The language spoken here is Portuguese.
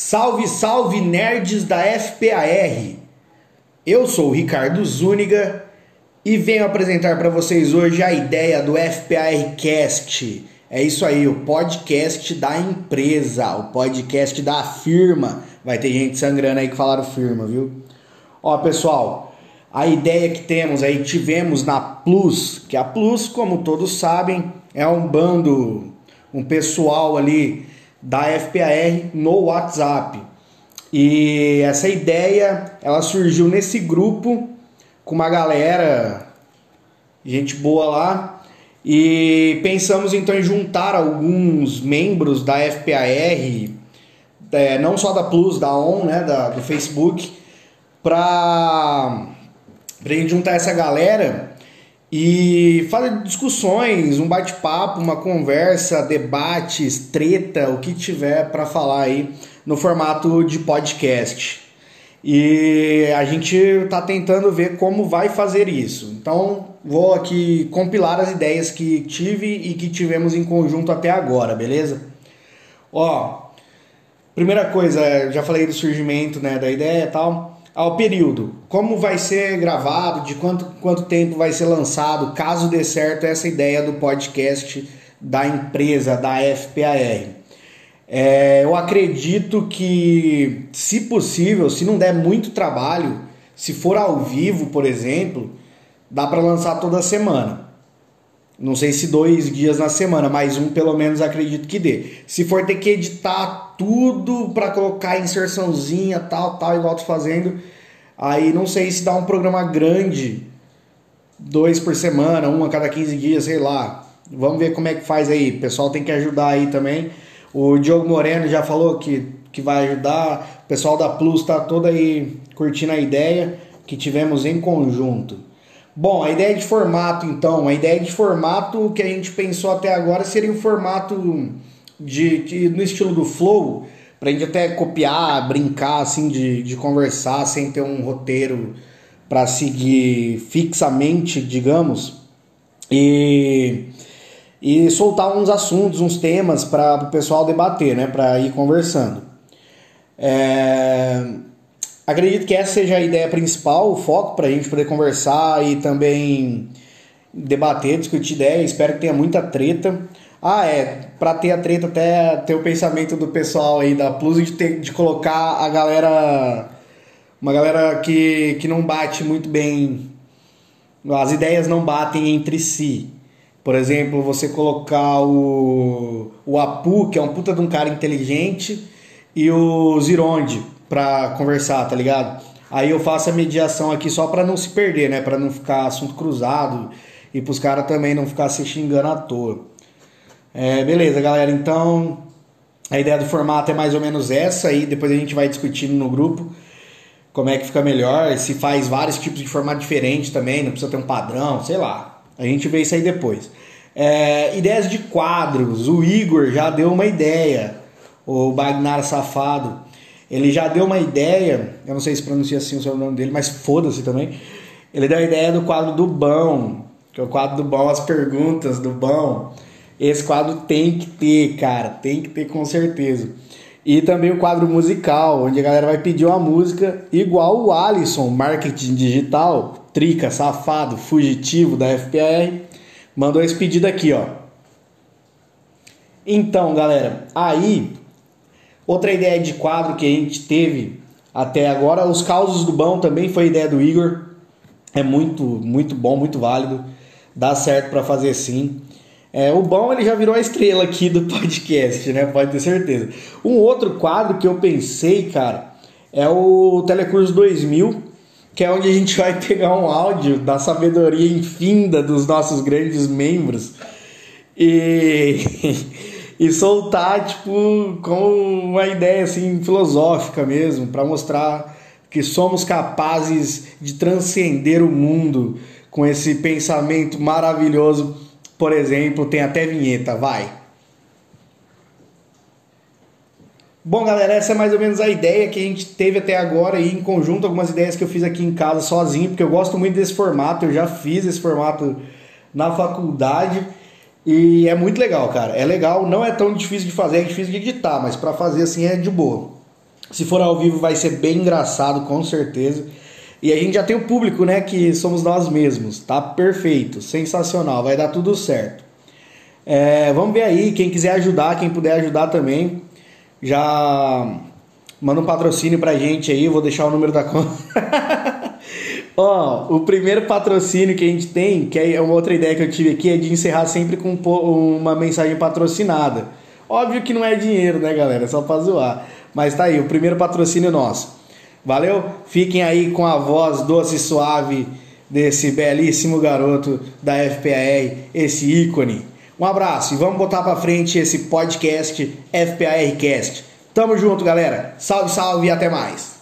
Salve, salve nerds da FPAR! Eu sou o Ricardo Zúñiga e venho apresentar para vocês hoje a ideia do FPAR Cast. É isso aí, o podcast da empresa, o podcast da firma. Vai ter gente sangrando aí que falaram firma, viu? Ó, pessoal, a ideia que temos aí, tivemos na Plus, que a Plus, como todos sabem, é um bando, um pessoal ali da FPAR no WhatsApp. E essa ideia, ela surgiu nesse grupo com uma galera, gente boa lá, e pensamos então em juntar alguns membros da FPAR, é, não só da Plus, da ON, né, da, do Facebook, para a gente juntar essa galera e fazer discussões, um bate-papo, uma conversa, debates, treta, o que tiver para falar aí no formato de podcast. E a gente está tentando ver como vai fazer isso. Então, vou aqui compilar as ideias que tive e que tivemos em conjunto até agora, beleza? Ó, primeira coisa, já falei do surgimento né, da ideia e tal ao período. Como vai ser gravado, de quanto, quanto tempo vai ser lançado, caso dê certo essa ideia do podcast da empresa, da FPAR. É, eu acredito que, se possível, se não der muito trabalho, se for ao vivo, por exemplo, dá para lançar toda semana. Não sei se dois dias na semana, mas um pelo menos acredito que dê. Se for ter que editar tudo para colocar inserçãozinha, tal, tal, igual tô fazendo, aí não sei se dá um programa grande, dois por semana, um a cada 15 dias, sei lá. Vamos ver como é que faz aí. O pessoal tem que ajudar aí também. O Diogo Moreno já falou que, que vai ajudar. O pessoal da Plus tá todo aí curtindo a ideia que tivemos em conjunto. Bom, a ideia de formato, então, a ideia de formato que a gente pensou até agora seria o formato de, de no estilo do Flow, para a gente até copiar, brincar, assim, de, de conversar sem ter um roteiro para seguir fixamente, digamos, e, e soltar uns assuntos, uns temas para o pessoal debater, né, para ir conversando. É, Acredito que essa seja a ideia principal, o foco para a gente poder conversar e também debater, discutir ideias. Espero que tenha muita treta. Ah, é, para ter a treta até ter o pensamento do pessoal aí da Plus de, ter, de colocar a galera, uma galera que, que não bate muito bem, as ideias não batem entre si. Por exemplo, você colocar o, o Apu, que é um puta de um cara inteligente, e o Zironde para conversar, tá ligado? Aí eu faço a mediação aqui só para não se perder, né? Para não ficar assunto cruzado e pros caras também não ficar se xingando à toa. É, beleza, galera. Então a ideia do formato é mais ou menos essa aí. Depois a gente vai discutindo no grupo como é que fica melhor. Se faz vários tipos de formato diferente também, não precisa ter um padrão, sei lá. A gente vê isso aí depois. É, ideias de quadros. O Igor já deu uma ideia. O Bagnar Safado ele já deu uma ideia, eu não sei se pronuncia assim o sobrenome dele, mas foda-se também. Ele deu a ideia do quadro do Bão, que é o quadro do Bão, as perguntas do Bão. Esse quadro tem que ter, cara, tem que ter com certeza. E também o quadro musical, onde a galera vai pedir uma música igual o Alisson, marketing digital, trica, safado, fugitivo da FPR, mandou esse pedido aqui, ó. Então, galera, aí Outra ideia de quadro que a gente teve até agora, os causos do bom também foi ideia do Igor. É muito, muito bom, muito válido. Dá certo para fazer sim. É, o bom ele já virou a estrela aqui do podcast, né? Pode ter certeza. Um outro quadro que eu pensei, cara, é o Telecurso 2000, que é onde a gente vai pegar um áudio da sabedoria infinda dos nossos grandes membros e e soltar, tipo, com uma ideia assim filosófica mesmo, para mostrar que somos capazes de transcender o mundo com esse pensamento maravilhoso. Por exemplo, tem até vinheta, vai. Bom, galera, essa é mais ou menos a ideia que a gente teve até agora e em conjunto algumas ideias que eu fiz aqui em casa sozinho, porque eu gosto muito desse formato, eu já fiz esse formato na faculdade e é muito legal, cara. É legal, não é tão difícil de fazer, é difícil de editar, mas para fazer assim é de boa. Se for ao vivo vai ser bem engraçado, com certeza. E a gente já tem o público, né? Que somos nós mesmos. Tá perfeito, sensacional, vai dar tudo certo. É, vamos ver aí, quem quiser ajudar, quem puder ajudar também, já manda um patrocínio pra gente aí, eu vou deixar o número da conta. Ó, o primeiro patrocínio que a gente tem, que é uma outra ideia que eu tive aqui, é de encerrar sempre com uma mensagem patrocinada. Óbvio que não é dinheiro, né, galera? É só pra zoar. Mas tá aí, o primeiro patrocínio nosso. Valeu? Fiquem aí com a voz doce e suave desse belíssimo garoto da FPAR, esse ícone. Um abraço e vamos botar para frente esse podcast FPARcast. Tamo junto, galera. Salve, salve e até mais.